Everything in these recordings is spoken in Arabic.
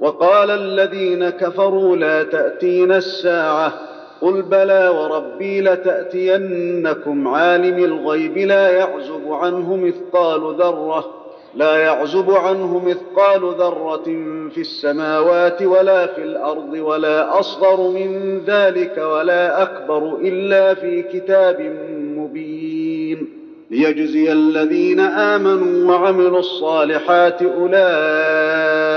وقال الذين كفروا لا تاتينا الساعة قل بلى وربي لتأتينكم عالم الغيب لا يعزب عنه مثقال ذرة لا يعزب عنه مثقال ذرة في السماوات ولا في الأرض ولا أصغر من ذلك ولا أكبر إلا في كتاب مبين ليجزي الذين آمنوا وعملوا الصالحات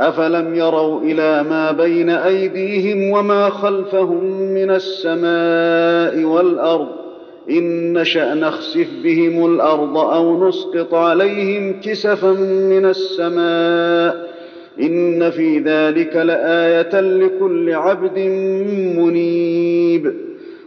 أفلم يروا إلى ما بين أيديهم وما خلفهم من السماء والأرض إن نشأ نخسف بهم الأرض أو نسقط عليهم كسفا من السماء إن في ذلك لآية لكل عبد منيب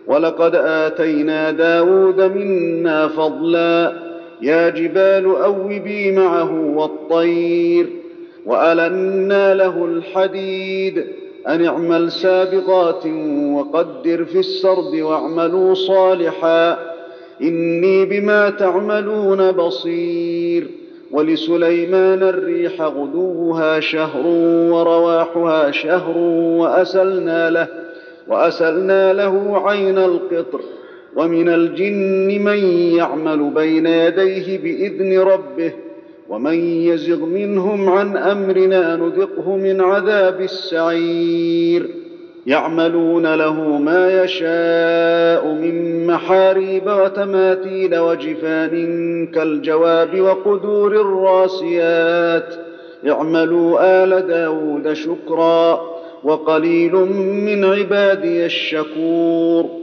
ولقد آتينا داود منا فضلا يا جبال أوبي معه والطير وألنا له الحديد. أن اعمل سابقات وقدر في السرد واعملوا صالحا. إني بما تعملون بصير. ولسليمان الريح غدوها شهر ورواحها شهر وأسلنا له وأسلنا له عين القطر. ومن الجن من يعمل بين يديه بإذن ربه. ومن يزغ منهم عن امرنا نذقه من عذاب السعير يعملون له ما يشاء من محاريب وتماثيل وجفان كالجواب وقدور الراسيات اعملوا ال داود شكرا وقليل من عبادي الشكور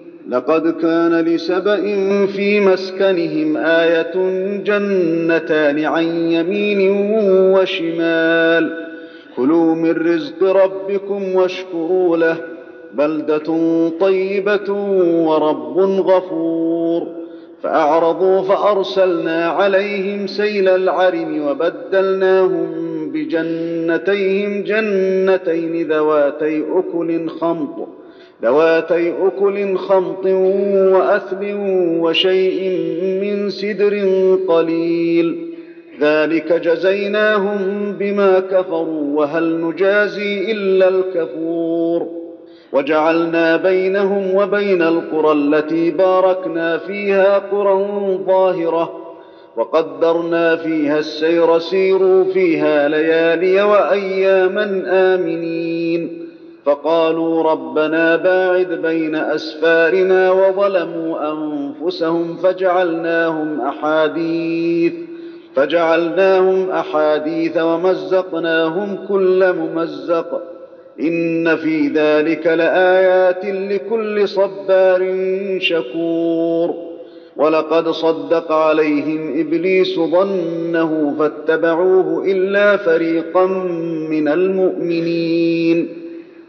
لقد كان لسبأ في مسكنهم آية جنتان عن يمين وشمال. كلوا من رزق ربكم واشكروا له بلدة طيبة ورب غفور. فأعرضوا فأرسلنا عليهم سيل العرم وبدلناهم بجنتيهم جنتين ذواتي أكل خمط. ذواتي أكل خمط وأثل وشيء من سدر قليل. ذلك جزيناهم بما كفروا وهل نجازي إلا الكفور. وجعلنا بينهم وبين القرى التي باركنا فيها قرى ظاهرة. وقدرنا فيها السير سيروا فيها ليالي وأياما آمنين. فقالوا ربنا باعد بين أسفارنا وظلموا أنفسهم فجعلناهم أحاديث فجعلناهم أحاديث ومزقناهم كل ممزق. إن في ذلك لآيات لكل صبار شكور. ولقد صدق عليهم إبليس ظنه فاتبعوه إلا فريقا من المؤمنين.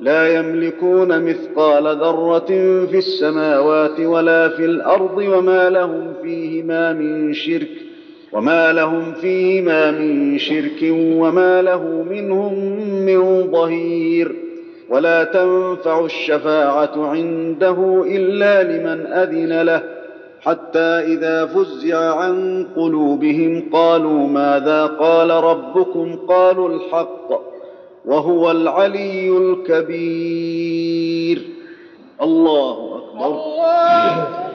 لا يملكون مثقال ذرة في السماوات ولا في الأرض وما لهم فيهما من شرك وما لهم فيهما من شرك وما له منهم من ظهير. ولا تنفع الشفاعة عنده إلا لمن أذن له. حتى إذا فزع عن قلوبهم قالوا ماذا قال ربكم؟ قالوا الحق. وهو العلي الكبير. الله أكبر. الله